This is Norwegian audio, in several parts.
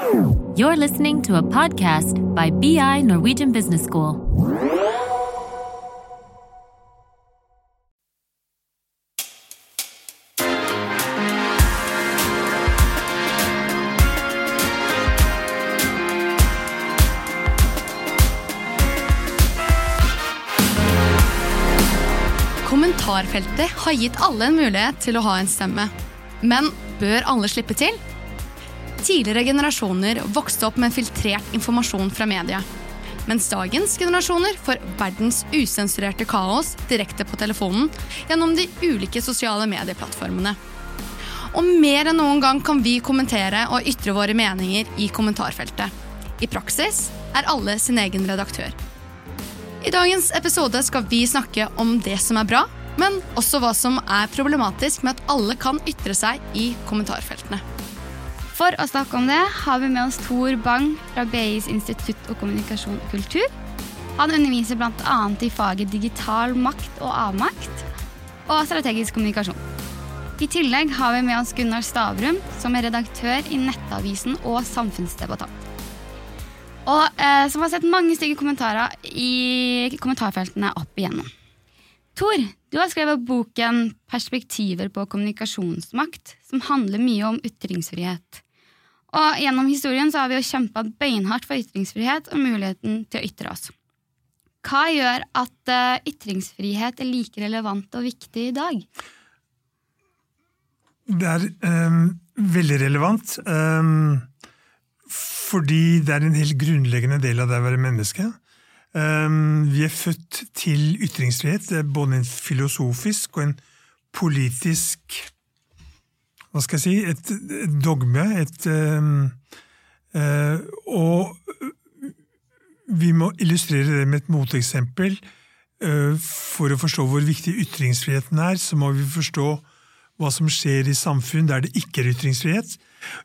You're listening to a podcast by BI Norwegian Business School. Kommentarfeltet har gitt alle en mulighet til å ha en stemme. Men bør alle slippe til? Tidligere generasjoner vokste opp med filtrert informasjon fra media. Mens dagens generasjoner får verdens usensurerte kaos direkte på telefonen gjennom de ulike sosiale medieplattformene. Og mer enn noen gang kan vi kommentere og ytre våre meninger i kommentarfeltet. I praksis er alle sin egen redaktør. I dagens episode skal vi snakke om det som er bra, men også hva som er problematisk med at alle kan ytre seg i kommentarfeltene. For å snakke om det har vi med oss Tor Bang fra BIs Institutt og kommunikasjon og kultur. Han underviser bl.a. i faget digital makt og avmakt og strategisk kommunikasjon. I tillegg har vi med oss Gunnar Stavrum, som er redaktør i Nettavisen og samfunnsdebattant. Og eh, som har sett mange stygge kommentarer i kommentarfeltene opp igjennom. Tor, du har skrevet boken 'Perspektiver på kommunikasjonsmakt', som handler mye om ytringsfrihet. Og Gjennom historien så har vi jo kjempa beinhardt for ytringsfrihet og muligheten til å ytre oss. Hva gjør at uh, ytringsfrihet er like relevant og viktig i dag? Det er um, veldig relevant. Um, fordi det er en helt grunnleggende del av det å være menneske. Um, vi er født til ytringsfrihet. Både en filosofisk og en politisk Hva skal jeg si et, dogme. Et, øh, øh, og vi må illustrere det med et moteksempel. Uh, for å forstå hvor viktig ytringsfriheten er, så må vi forstå hva som skjer i samfunn der det ikke er ytringsfrihet.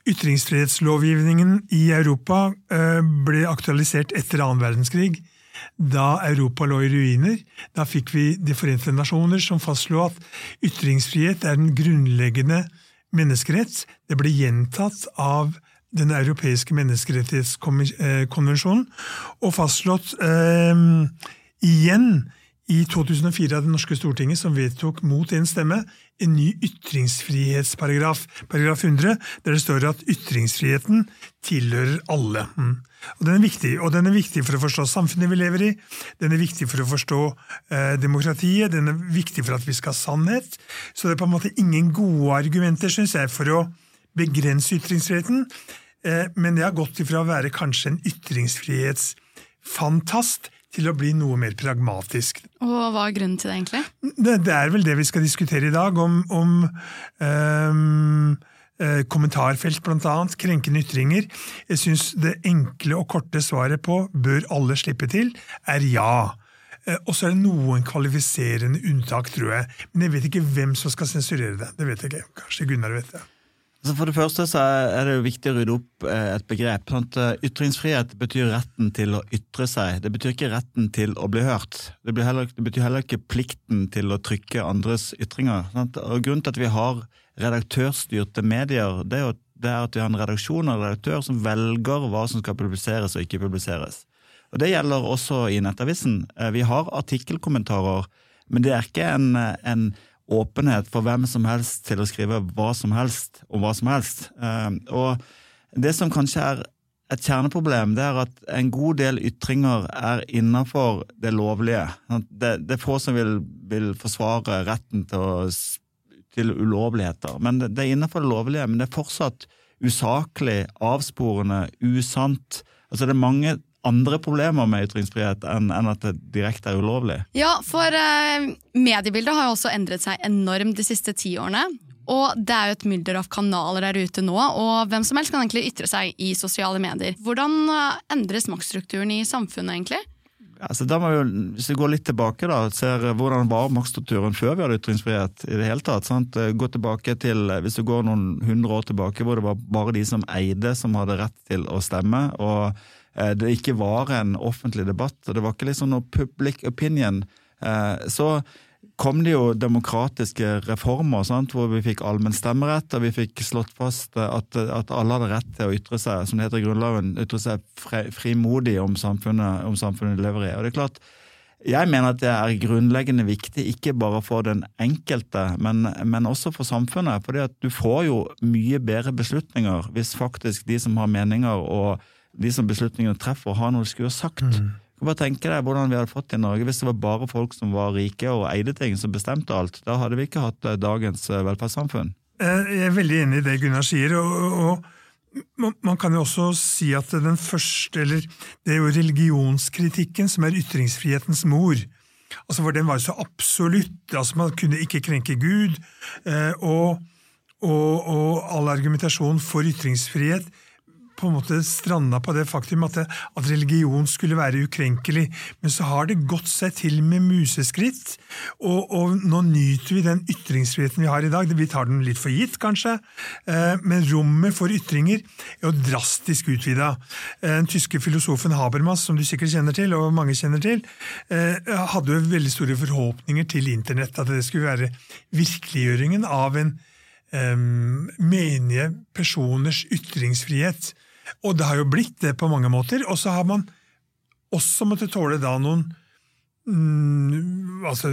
Ytringsfrihetslovgivningen i Europa uh, ble aktualisert etter annen verdenskrig da Europa lå i ruiner. Da fikk vi De forente nasjoner som fastslo at ytringsfrihet er den grunnleggende menneskerett. Det ble gjentatt av den europeiske menneskerettighetskonvensjonen og fastslått eh, igjen i 2004 av det norske Stortinget, som vedtok mot en stemme en ny ytringsfrihetsparagraf, paragraf 100, der det står at ytringsfriheten tilhører alle. Og Den er viktig og den er viktig for å forstå samfunnet vi lever i, den er viktig for å forstå eh, demokratiet, den er viktig for at vi skal ha sannhet. Så det er på en måte ingen gode argumenter, syns jeg, for å begrense ytringsfriheten. Eh, men det har gått ifra å være kanskje en ytringsfrihetsfantast til å bli noe mer pragmatisk. Og Hva er grunnen til det, egentlig? Det, det er vel det vi skal diskutere i dag, om, om um, kommentarfelt bl.a., krenkende ytringer. Jeg syns det enkle og korte svaret på bør alle slippe til, er ja. Eh, og så er det noen kvalifiserende unntak, tror jeg. Men jeg vet ikke hvem som skal sensurere det. Det vet jeg ikke. Kanskje Gunnar vet det. Altså, for det første er det viktig å rydde opp eh, et begrep. Sånn ytringsfrihet betyr retten til å ytre seg. Det betyr ikke retten til å bli hørt. Det, heller, det betyr heller ikke plikten til å trykke andres ytringer. Sant? Grunnen til at vi har redaktørstyrte medier, det er, jo, det er at vi har en redaksjon og redaktør som velger hva som skal publiseres og ikke publiseres. Og Det gjelder også i Nettavisen. Eh, vi har artikkelkommentarer, men det er ikke en, en åpenhet for hvem som helst til å skrive hva som helst om hva som helst. Eh, og det som kanskje er et kjerneproblem, det er at en god del ytringer er innafor det lovlige. Det, det, er få som vil, vil forsvare retten til, å, til ulovligheter. Men det, det er innafor det lovlige, men det er fortsatt usaklig, avsporende, usant. Altså Det er mange andre problemer med ytringsfrihet enn, enn at det direkte er ulovlig? Ja, for eh, mediebildet har jo også endret seg enormt de siste ti årene. Og det er jo et mylder av kanaler der ute nå, og hvem som helst kan egentlig ytre seg i sosiale medier. Hvordan eh, endres maktstrukturen i samfunnet, egentlig? Altså, da må vi, hvis vi går litt tilbake, da, ser hvordan var maktstrukturen før vi hadde ytringsfrihet i det hele tatt. Sant? Gå tilbake til, Hvis du går noen hundre år tilbake, hvor det var bare de som eide som hadde rett til å stemme. og Eh, det ikke var en offentlig debatt, og det var ikke liksom noe public opinion. Eh, så kom det jo demokratiske reformer, sant? hvor vi fikk allmenn stemmerett, og vi fikk slått fast at, at, alle hadde rett til å ytre seg, som det heter i Grunnloven, ytre seg frimodig om samfunnet, om samfunnet lever i. Og det er klart, jeg mener at det er grunnleggende viktig, ikke bare for den enkelte, men, men også for samfunnet. fordi at du får jo mye bedre beslutninger hvis faktisk de som har meninger og de som beslutningene treffer, har noe de skulle ha sagt. Mm. Kan bare tenke deg hvordan vi hadde fått det i Norge hvis det var bare folk som var rike og eide ting, som bestemte alt. Da hadde vi ikke hatt eh, dagens eh, velferdssamfunn. Eh, jeg er veldig enig i det Gunnar sier. og, og man kan jo også si at den første, eller det er jo religionskritikken som er ytringsfrihetens mor. Altså For den var jo så absolutt. altså Man kunne ikke krenke Gud. Og, og, og all argumentasjon for ytringsfrihet på en måte stranda på det faktum at, det, at, religion skulle være ukrenkelig. Men så har det gått seg til med museskritt, og, og, nå nyter vi den ytringsfriheten vi har i dag. Vi tar den litt for gitt, kanskje, eh, men rommet for ytringer er jo drastisk utvida. Eh, den tyske filosofen Habermas, som du sikkert kjenner til, og mange kjenner til, eh, hadde jo veldig store forhåpninger til internett, at det skulle være virkeliggjøringen av en menige personers ytringsfrihet. Og det har jo blitt det på mange måter. Og så har man også måttet tåle da noen mm, altså,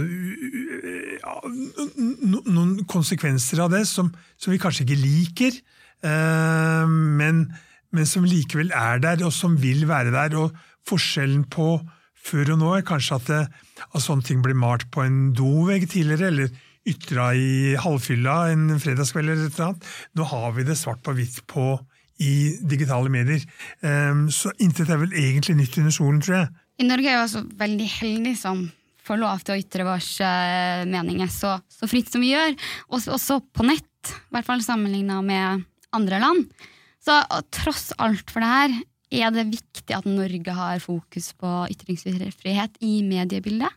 ja, noen konsekvenser av det som, som vi kanskje ikke liker, eh, men, men, som likevel er der, og som vil være der. Og forskjellen på før og nå er kanskje at, det, at sånne ting blir malt på en dovegg tidligere, eller ytra i halvfylla en fredagskveld eller et eller annet. Nå har vi det svart på hvitt på i digitale medier. Um, så intet er vel egentlig nytt under solen, tror jeg. I Norge er vi også veldig heldige som får lov til å ytre våre uh, meninger så, så, fritt som vi gjør. Også, også på nett, i hvert fall sammenligna med andre land. Så tross alt for det her, er det viktig at Norge har fokus på ytringsfrihet i mediebildet?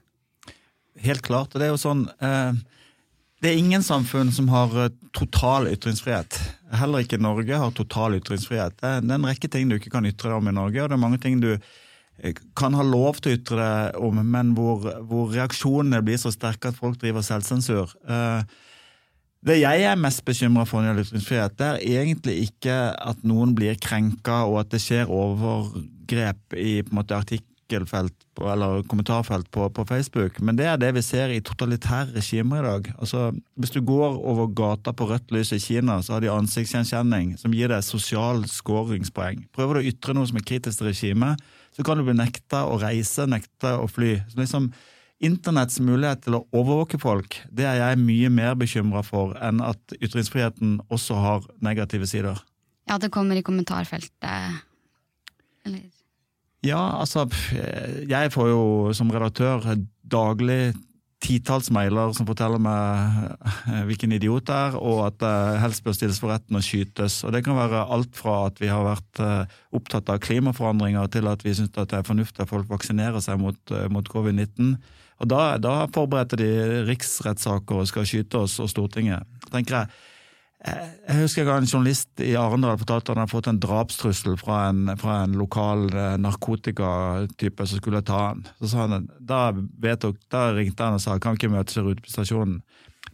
Helt klart. og det er jo sånn... Uh det er ingen samfunn som har eh, total ytringsfrihet. Heller ikke Norge har total ytringsfrihet. Det er en rekke ting du ikke kan ytre deg om i Norge, og det er mange ting du eh, kan ha lov til å ytre deg om, men hvor, hvor reaksjonene blir så sterke at folk driver selvsensur. Eh, det jeg er mest bekymra for når det gjelder ytringsfrihet, det er egentlig ikke at noen blir krenka og at det skjer overgrep i på en måte artikkel artikkelfelt eller kommentarfelt på, på, Facebook, men det er det vi ser i totalitære regimer i dag. Altså, Hvis du går over gata på rødt lys i Kina, så har de ansiktsgjenkjenning som gir deg sosial skåringspoeng. Prøver du å ytre noe som er kritisk til regimet, så kan du bli nekta å reise, nekta å fly. Så liksom, Internetts mulighet til å overvåke folk, det er jeg mye mer bekymra for enn at ytringsfriheten også har negative sider. Ja, det kommer i kommentarfeltet. Eller ja, altså Jeg får jo som redaktør daglig titalls mailer som forteller meg eh, hvilken idiot det er, og at det helst bør stilles for retten og skytes. Og Det kan være alt fra at vi har vært eh, opptatt av klimaforandringer, til at vi syns det er fornuftig at folk vaksinerer seg mot, eh, mot covid-19. Og da, da forberedte de riksrettssaker og skal skyte oss og Stortinget. tenker jeg, jeg husker jeg en journalist i Arendal fortalte at han hadde fått en drapstrussel fra en, fra en lokal eh, narkotikatype som skulle ta han. Så sa han, da, vedtok, da ringte han og sa kan vi ikke møtes ute på stasjonen.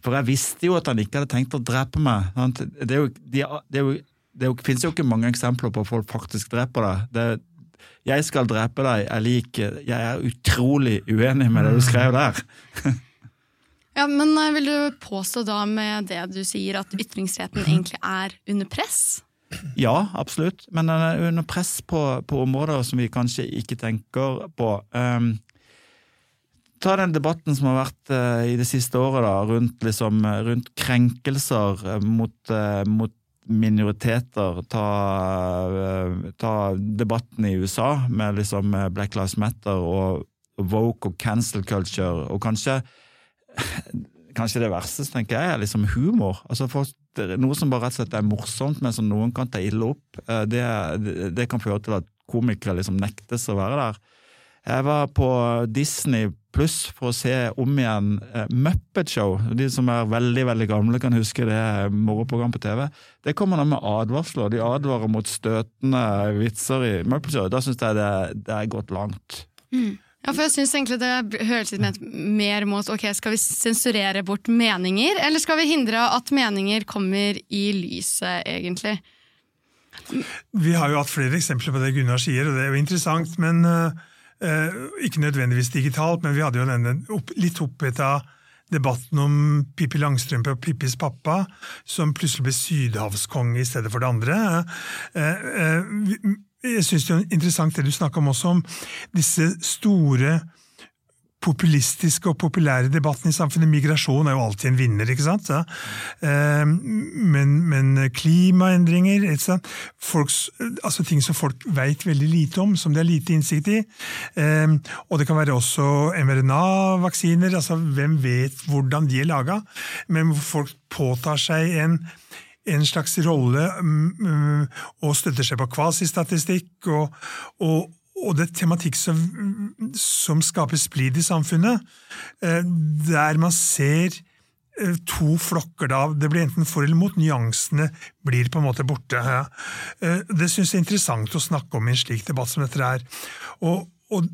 For jeg visste jo at han ikke hadde tenkt å drepe meg. Det, jo, de, det, jo, det jo, finnes jo ikke mange eksempler på at folk faktisk dreper deg. Det, jeg skal drepe deg, jeg liker Jeg er utrolig uenig med det du skrev der. Ja, men eh, Vil du påstå da med det du sier at ytringsfriheten egentlig er under press? Ja, absolutt. Men den er under press på, på områder som vi kanskje ikke tenker på. Um, ta den debatten som har vært uh, i det siste året da, rundt, liksom, rundt krenkelser uh, mot, uh, mot, minoriteter. Ta, ta, debatten i USA med liksom Black Lives Matter og woke og cancel culture, og kanskje Kanskje det verste tenker jeg, er liksom humor. Altså for, Noe som bare rett og slett er morsomt, men som noen kan ta ille opp. Eh, det, det kan føre til at komikere liksom nektes å være der. Jeg var på Disney pluss for å se om igjen uh, Muppet Show. De som er veldig veldig gamle, kan huske det moroprogram på TV. Det kommer nå med advarsler. De advarer mot støtende vitser i Muppet Show. Da syns jeg det, det, er gått langt. Mm. Ja, for jeg synes egentlig Det høres litt mer mot ok, skal vi sensurere bort meninger, eller skal vi hindre at meninger kommer i lyset, egentlig? Vi har jo hatt flere eksempler på det Gunnar sier, og det er jo interessant. men uh, Ikke nødvendigvis digitalt, men vi hadde jo denne litt oppheta debatten om Pippi Langstrømpe og Pippis pappa, som plutselig ble sydhavskonge i stedet for det andre. Uh, uh, jeg syns det er interessant det du snakka om også, om disse store populistiske og populære debatten i samfunnet. Migrasjon er jo alltid en vinner, ikke sant? Ja. Eh, men, men, klimaendringer Folks, altså Ting som folk veit veldig lite om, som de har lite innsikt i. Eh, og det kan være også mRNA-vaksiner. altså Hvem vet hvordan de er laga? Men folk påtar seg en en slags rolle um, og støtter seg på kvasistatistikk. Og, og, og det er tematikk som, som skaper splid i samfunnet, uh, der man ser uh, to flokker da, det blir enten for eller mot, nyansene blir på en måte borte. Uh, det syns jeg er interessant å snakke om i en slik debatt som dette er. Og, og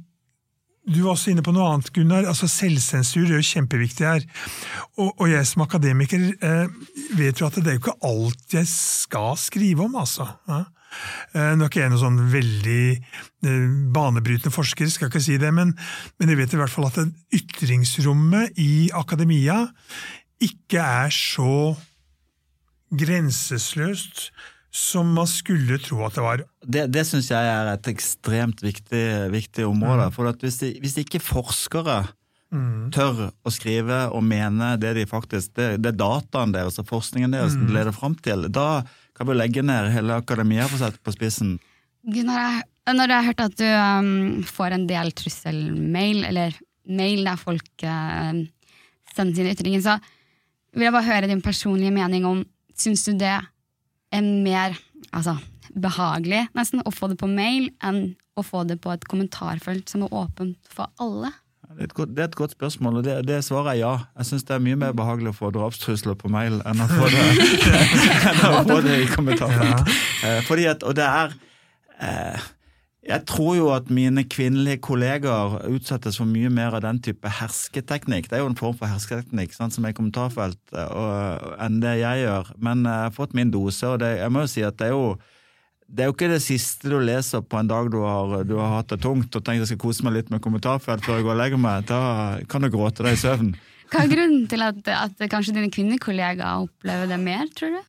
du var også inne på noe annet, Gunnar. altså Selvsensur er jo kjempeviktig her. Og, og jeg som akademiker eh, vet jo at det er jo ikke alt jeg skal skrive om, altså. Ja. Eh, nå er ikke jeg noen sånn veldig eh, banebrytende forsker, skal ikke si det, men, men jeg vet i hvert fall at ytringsrommet i akademia ikke er så grensesløst som man skulle tro at det var. Det, det syns jeg er et ekstremt viktig, viktig område. Mm. For hvis, de, hvis, ikke forskere mm. tør å skrive og mene det de faktisk Det, det er dataen deres og forskningen deres mm. leder fram til, da kan vi legge ned hele akademia for å sette på spissen. Gunnar, når jeg har hørt at du um, får en del trusselmail, eller mail der folk uh, sender sine ytringer, så vil jeg bare høre din personlige mening om Syns du det er mer altså, behagelig nesten å få det på mail enn å få det på et kommentarfelt som er åpent for alle? Det er, et godt, det er et godt spørsmål, og det, det svarer jeg ja. Jeg syns det er mye mer behagelig å få drapstrusler på mail enn å få det, å få det i kommentarfelt. Ja. Eh, fordi at, og det er eh, jeg tror jo at mine kvinnelige kollegaer utsettes for mye mer av den type hersketeknikk. Det er jo en form for hersketeknikk sant, som er i kommentarfelt, og, enn det jeg gjør. Men jeg har fått min dose, og det, jeg må jo si at det er jo det er jo ikke det siste du leser på en dag du har, du har hatt det tungt og tenkt jeg skal kose meg litt med kommentarfelt før jeg går og legger meg. Da kan du gråte deg i søvn. Hva er grunnen til at, at kanskje dine kvinnekollegaer opplever det mer, tror du?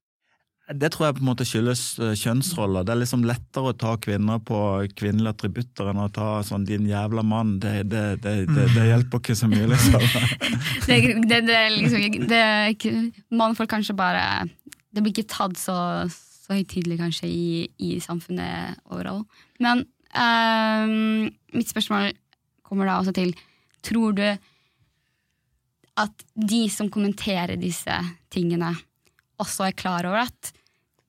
Det tror jeg på en måte skyldes eh, kjønnsroller. Det er liksom lettere å ta kvinner på kvinnelige attributter enn å ta sånn 'din jævla mann'. Det, det, det, det hjelper ikke så mye, liksom. det, det, liksom det Man får kanskje bare Det blir ikke tatt så, så høytidelig kanskje i, i samfunnet overalt. Men um, mitt spørsmål kommer da også til Tror du at de som kommenterer disse tingene, også er klar over at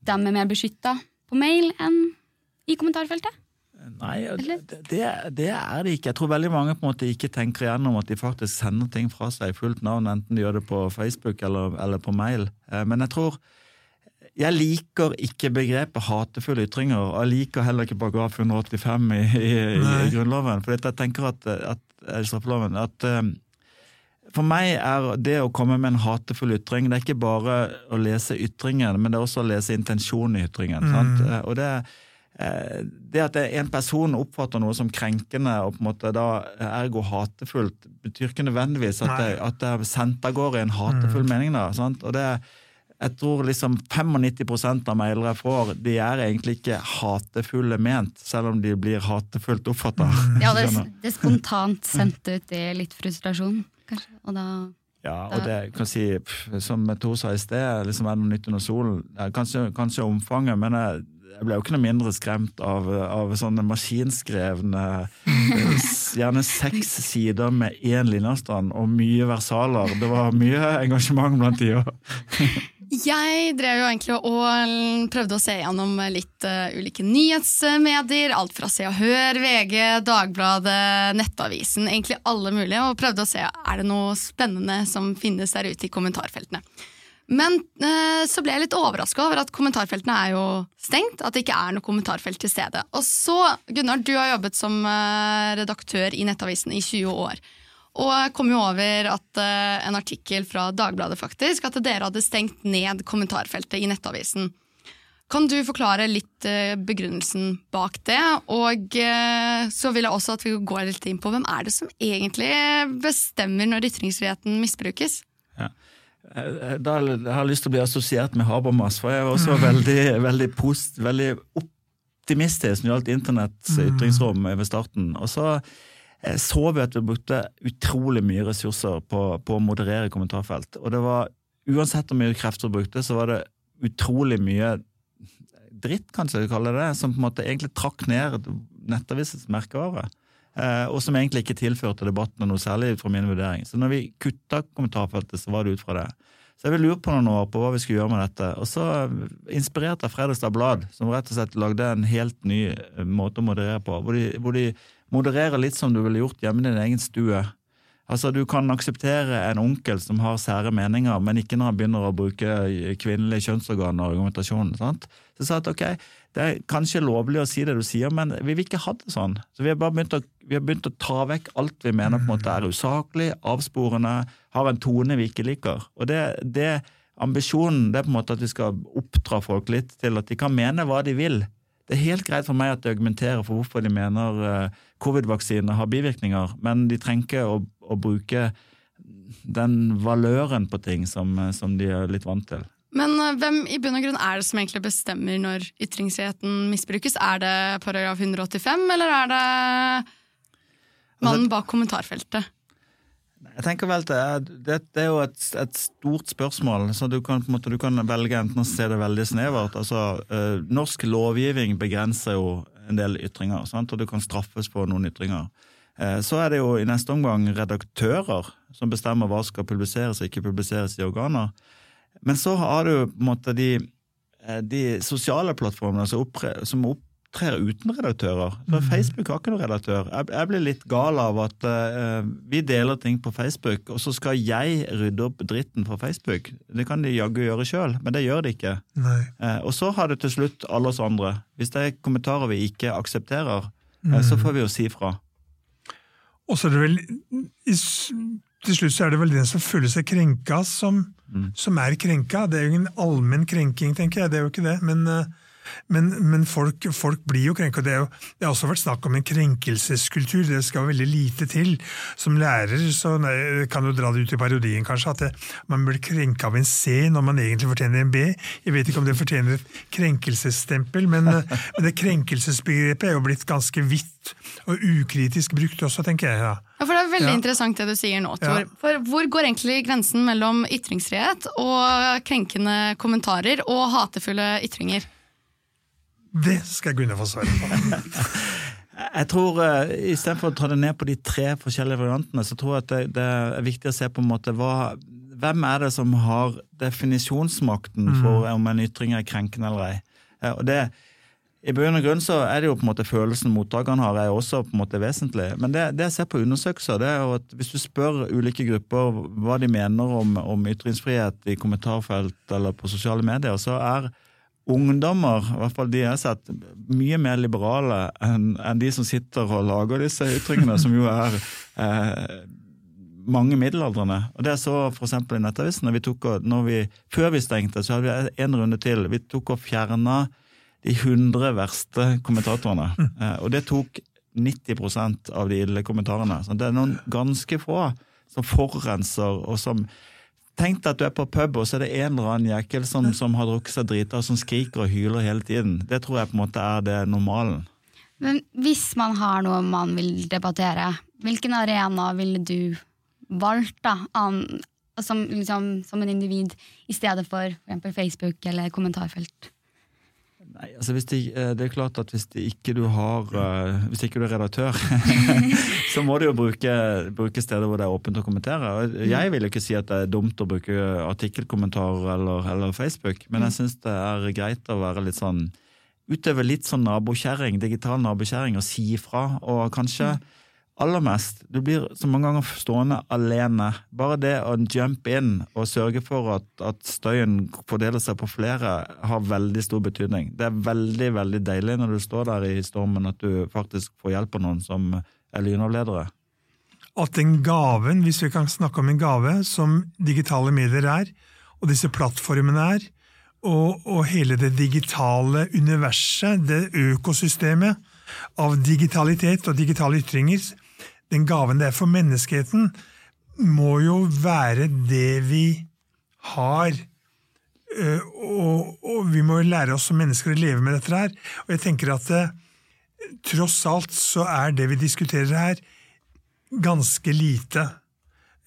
de er mer beskytta på mail enn i kommentarfeltet? Nei, det, det, er det ikke. Jeg tror veldig mange på en måte ikke tenker igjennom at de faktisk sender ting fra seg i fullt navn, enten de gjør det på Facebook eller, eller på mail. Eh, men jeg tror jeg liker ikke begrepet hatefulle ytringer, jeg liker heller ikke paragraf 185 i, i, i Grunnloven. For jeg tenker at, at, at, at eh, for meg er det å komme med en hatefull ytring det er ikke bare å lese ytringen, men det er også å lese intensjonen i ytringen. Mm. Eh, og det, eh, det at en person oppfatter noe som krenkende og på en måte da ergo hatefullt, betyr ikke nødvendigvis at det, at det er sendt av gårde i en hatefull mm. mening. da, sant? Og det jeg tror liksom 95% av mailere jeg får, de er egentlig ikke hatefulle ment, selv om de blir hatefullt oppfatta. Ja, det, det er spontant sendt ut i litt frustrasjon kanskje. Og da ja, og det kan si, som Tor sa i sted, liksom er det noe nytt under solen. Kanskje, kanskje omfanget, men jeg, jeg, ble jo ikke noe mindre skremt av, av sånne maskinskrevne Gjerne seks sider med én linjeavstand og mye versaler. Det var mye engasjement blant de òg. Jeg drev jo egentlig og prøvde å se gjennom litt uh, ulike nyhetsmedier. Alt fra Se og Hør, VG, Dagbladet, Nettavisen. Egentlig alle mulige. Og prøvde å se er det noe spennende som finnes der ute i kommentarfeltene. Men uh, så ble jeg litt overraska over at kommentarfeltene er jo stengt. At det ikke er noe kommentarfelt til stede. Og så, Gunnar, du har jobbet som uh, redaktør i Nettavisen i 20 år. Og jeg kom jo over at uh, en artikkel fra Dagbladet faktisk, at dere hadde stengt ned kommentarfeltet i Nettavisen. Kan du forklare litt uh, begrunnelsen bak det? Og uh, så vil jeg også at vi går litt inn på hvem er det som egentlig bestemmer når ytringsfriheten misbrukes? Ja. Da har jeg lyst til å bli assosiert med Habermas, for jeg var også veldig, veldig, post, veldig optimistisk når det gjaldt internetts Mm. ytringsrom ved starten. Og så eh, så vi at vi brukte utrolig mye ressurser på, på å moderere kommentarfelt. Og det var, uansett hvor mye krefter vi brukte, så var det utrolig mye dritt, kanskje vi kaller det, som på en måte egentlig trakk ned nettavisens merkevare. Eh, og som egentlig ikke tilførte debatten noe særlig ut fra min vurdering. Så når vi kutta kommentarfeltet, så var det ut fra det. Så jeg vil lure på noen år på hva vi skulle gjøre med dette. Og så inspirert av Fredrikstad Blad, som rett og slett lagde en helt ny eh, måte å moderere på. Hvor de, hvor de modererer litt som du ville gjort hjemme i din egen stue. Altså, Du kan akseptere en onkel som har sære meninger, men ikke når han begynner å bruke kvinnelige kjønnsorganer og argumentasjon. sant? Så jeg sa at ok, det er kanskje lovlig å si det du sier, men vi vil ikke ha det sånn. Så Vi har bare begynt å, begynt å ta vekk alt vi mener på en måte er usaklig, avsporende, har en tone vi ikke liker. Og det, det Ambisjonen det er på en måte at vi skal oppdra folk litt til at de kan mene hva de vil. Det er helt greit for meg at de argumenterer for hvorfor de mener eh, covid-vaksinene har bivirkninger, men de trenger ikke å, å bruke den valøren på ting som, eh, som de er litt vant til. Men eh, hvem i bunn og grunn er det som egentlig bestemmer når ytringsfriheten misbrukes? Er det paragraf 185, eller er det mannen bak kommentarfeltet? Jeg tenker vel er- det, det er jo et, et stort spørsmål, så du kan, en måte, du kan velge enten å se det veldig snevert. Altså, eh, norsk lovgivning begrenser jo en del ytringer, sant? og du kan straffes på noen ytringer. Eh, så er det jo i neste omgang redaktører som bestemmer hva skal publiseres og ikke publiseres i organer. Men så har du på en måte de, eh, de sosiale plattformene som, opptre, som opptrer uten redaktører. Så Facebook har ikke noen redaktør. Jeg, blir litt gal av at eh, vi deler ting på Facebook, og så skal jeg rydde opp dritten fra Facebook. Det kan de jaggu gjøre sjøl, men det gjør de ikke. Eh, og så har det til slutt alle oss andre. Hvis det er kommentarer vi ikke aksepterer, eh, så får vi jo si fra. Og så er det vel i, Til slutt så er det vel den som føler seg krenka, som, som er krenka. Det er jo ingen allmenn krenking, tenker jeg. Det er jo ikke det. Men, eh, men, men folk, folk blir jo krenka. Det, det har også vært snakk om en krenkelseskultur. Det skal veldig lite til. Som lærer så nei, kan du dra det ut i parodien, kanskje, at det, man blir krenka av en C når man egentlig fortjener en B. Jeg vet ikke om det fortjener et krenkelsesstempel, men, men det krenkelsesbegrepet er jo blitt ganske vidt og ukritisk brukt også, tenker jeg. ja. Ja, for Det er veldig Ja. interessant det du sier nå, Tor. Ja. For hvor går egentlig grensen mellom ytringsfrihet og krenkende kommentarer og hatefulle ytringer? Det skal Gunnar få svare på. Jeg tror uh, Istedenfor å ta det ned på de tre forskjellige variantene, så tror jeg at det, det er viktig å se på en måte hva, hvem er det som har definisjonsmakten for om en ytring er krenkende eller ei. Eh, og det, I bunn og grunn så er det jo på en måte følelsen mottakeren har, er også på en måte vesentlig. Men det, det jeg ser på undersøkelser, det er jo at hvis du spør ulike grupper hva de mener om, om ytringsfrihet i kommentarfelt eller på sosiale medier, så er ungdommer, i hvert fall de jeg har sett, mye mer liberale enn en de som sitter og lager disse uttrykkene, som jo er eh, mange middelaldrende. Og det så for eksempel i Nettavisen. Når vi tok, når vi, før vi stengte, så hadde vi en runde til. Vi tok og fjerna de 100 verste kommentatorene. Eh, og det tok 90% av de ille kommentarene. Så det er noen ganske få som forurenser, og som Tenk deg at du er på pub, og så er det en eller annen jekkel som, som har drukket seg drita, som skriker og hyler hele tiden. Det tror jeg på en måte er det normalen. Men hvis man har noe man vil debattere, hvilken arena ville du valgt da, an, som, liksom, som en individ, i stedet for eksempel Facebook eller kommentarfelt? Nei, altså hvis de, eh, Det er klart at hvis ikke du har eh, Hvis ikke du er redaktør, så må du jo bruke, bruke steder hvor det er åpent å kommentere. Jeg vil jo ikke si at det er dumt å bruke artikkelkommentarer eller, eller Facebook, men jeg syns det er greit å være litt sånn Utøve litt sånn nabokjerring, digital nabokjerring, og si ifra. Og kanskje aller mest. Du blir så mange ganger stående alene. Bare det å jump in og sørge for at, at, støyen fordeler seg på flere, har veldig stor betydning. Det er veldig veldig deilig når du står der i stormen at du faktisk får hjelp av noen som er lynavledere. At den gaven, hvis vi kan snakke om en gave, som digitale medier er, og disse plattformene er, og, og hele det digitale universet, det økosystemet av digitalitet og digitale ytringer, den gaven det er for menneskeheten, må jo være det vi har. Eh, og, og vi må lære oss som mennesker å leve med dette her. Og jeg tenker at det, eh, tross alt så er det vi diskuterer her, ganske lite.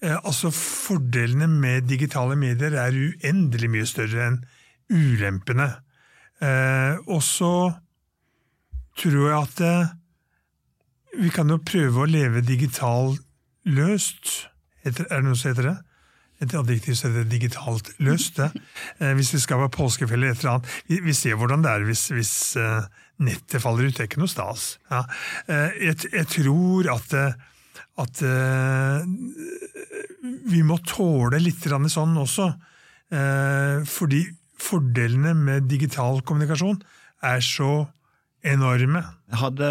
Eh, altså Fordelene med digitale medier er uendelig mye større enn ulempene. og så tror jeg at vi kan jo prøve å leve digitalt løst. Er det noe som heter det? Et adjektiv som heter digitalt løst. Eh, hvis vi skal være påskefelle eller et eller annet. Vi, vi, ser hvordan det er hvis, hvis uh, nettet faller ut. Det er ikke noe stas. Ja. Uh, jeg, jeg, tror at, at uh, vi må tåle litt sånn også. fordi fordelene med digital kommunikasjon er så enorme. Hadde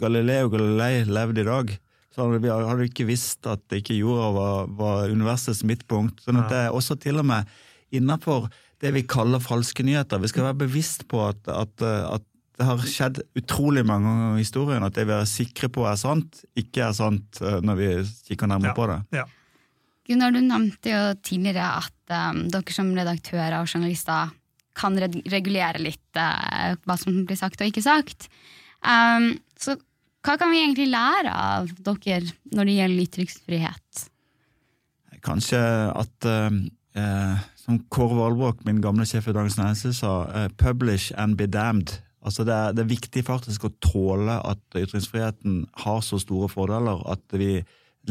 Galileo Galilei levd i dag, så hadde vi hadde ikke visst at ikke jorda var, var universets midtpunkt. sånn at det er også til og med innafor det vi kaller falske nyheter. Vi skal være bevisst på at, at, at det har skjedd utrolig mange ganger i historien at det vi er sikre på er sant, ikke er sant eh, når vi kikker nærmere ja. på det. Ja. Gunnar, du nevnte jo tidligere at um, dere som redaktører og journalister kan regulere litt uh, hva som blir sagt og ikke sagt. Um, så hva kan vi egentlig lære av dere når det gjelder ytringsfrihet? Kanskje at uh, som Kåre Valbrok, min gamle sjef i Dagens Næringsliv, sa uh, 'publish and be damned'. Altså det, er, det er viktig faktisk å tåle at ytringsfriheten har så store fordeler at vi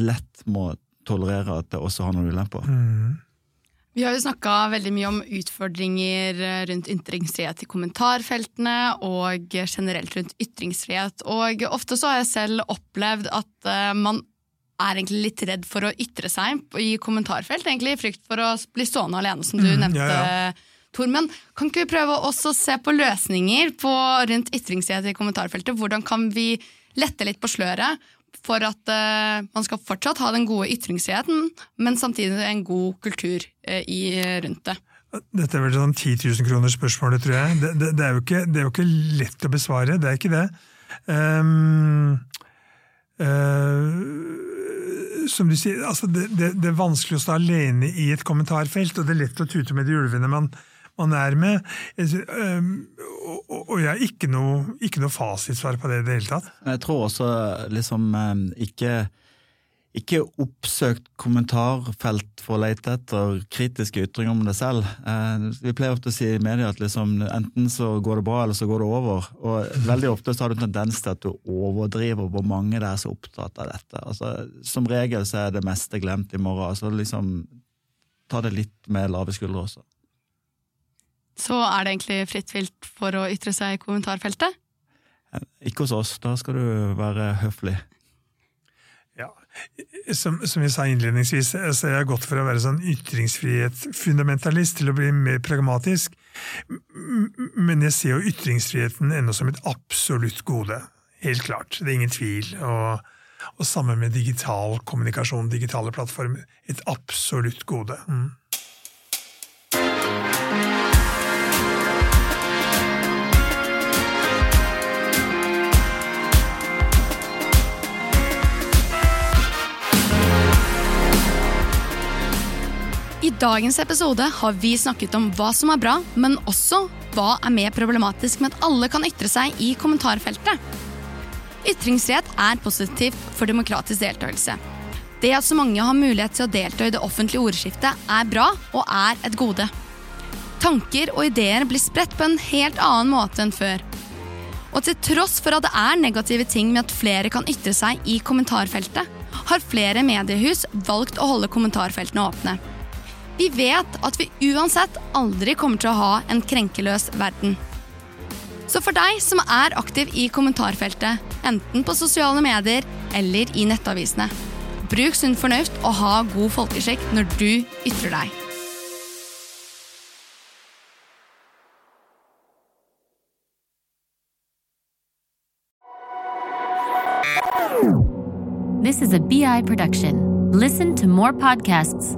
lett må tolerere at det også har noen ulemper. Mm. Vi har jo snakka veldig mye om utfordringer rundt ytringsfrihet i kommentarfeltene og generelt rundt ytringsfrihet. Og ofte så har jeg selv opplevd at eh, man er egentlig litt redd for å ytre seg i kommentarfelt. Egentlig i frykt for å bli stående alene, som du mm, nevnte. Ja, ja. Tor, men kan ikke vi prøve å se på løsninger på, rundt ytringsfrihet i kommentarfeltet? Hvordan kan vi lette litt på sløret for at uh, man skal fortsatt ha den gode ytringsfriheten, men samtidig en god kultur uh, i, rundt det. Dette er vel sånn 10 000 kroner spørsmålet, tror jeg. Det, det, det, er ikke, det, er jo ikke, lett å besvare, det er ikke det. Um, uh, som du sier, altså det, er vanskelig å stå alene i et kommentarfelt, og det er lett å tute med de ulvene man, man er med. Og jeg har ikke noe, noe fasitsvar på det i det hele tatt. Jeg tror også liksom ikke ikke oppsøkt kommentarfelt for å lete etter kritiske ytringer om det selv. Eh, vi pleier ofte å si i media at liksom, enten så går det bra, eller så går det over. Og veldig ofte så har du tendens til at du overdriver hvor mange det er som er opptatt av dette. Altså, som regel så er det meste glemt i morgen. Altså liksom, ta det litt med lave skuldre også så er det egentlig fritt vilt for å ytre seg i kommentarfeltet? Ikke hos oss, da skal du være høflig. Ja, som, som jeg sa innledningsvis, så jeg har gått for å være sånn ytringsfrihet-fundamentalist til å bli mer pragmatisk, men jeg ser jo ytringsfriheten ennå som et absolutt gode. Helt klart, det er ingen tvil. Og, og sammen med digital kommunikasjon, digitale plattformer. Et absolutt gode. Mm. I dagens episode har vi snakket om hva som er bra, men også hva er mer problematisk med at alle kan ytre seg i kommentarfeltet. Ytringsfrihet er positivt for demokratisk deltakelse. Det at så mange har mulighet til å delta i det offentlige ordskiftet, er bra og er et gode. Tanker og ideer blir spredt på en helt annen måte enn før. Og til tross for at det er negative ting med at flere kan ytre seg i kommentarfeltet, har flere mediehus valgt å holde kommentarfeltene åpne. Vi vet at vi uansett aldri kommer til å ha en krenkeløs verden. Så for deg som er aktiv i kommentarfeltet, enten på sosiale medier eller i nettavisene. Bruk sunn fornuft og ha god folkeskikk når du ytrer deg. This is a BI production. Listen to more podcasts.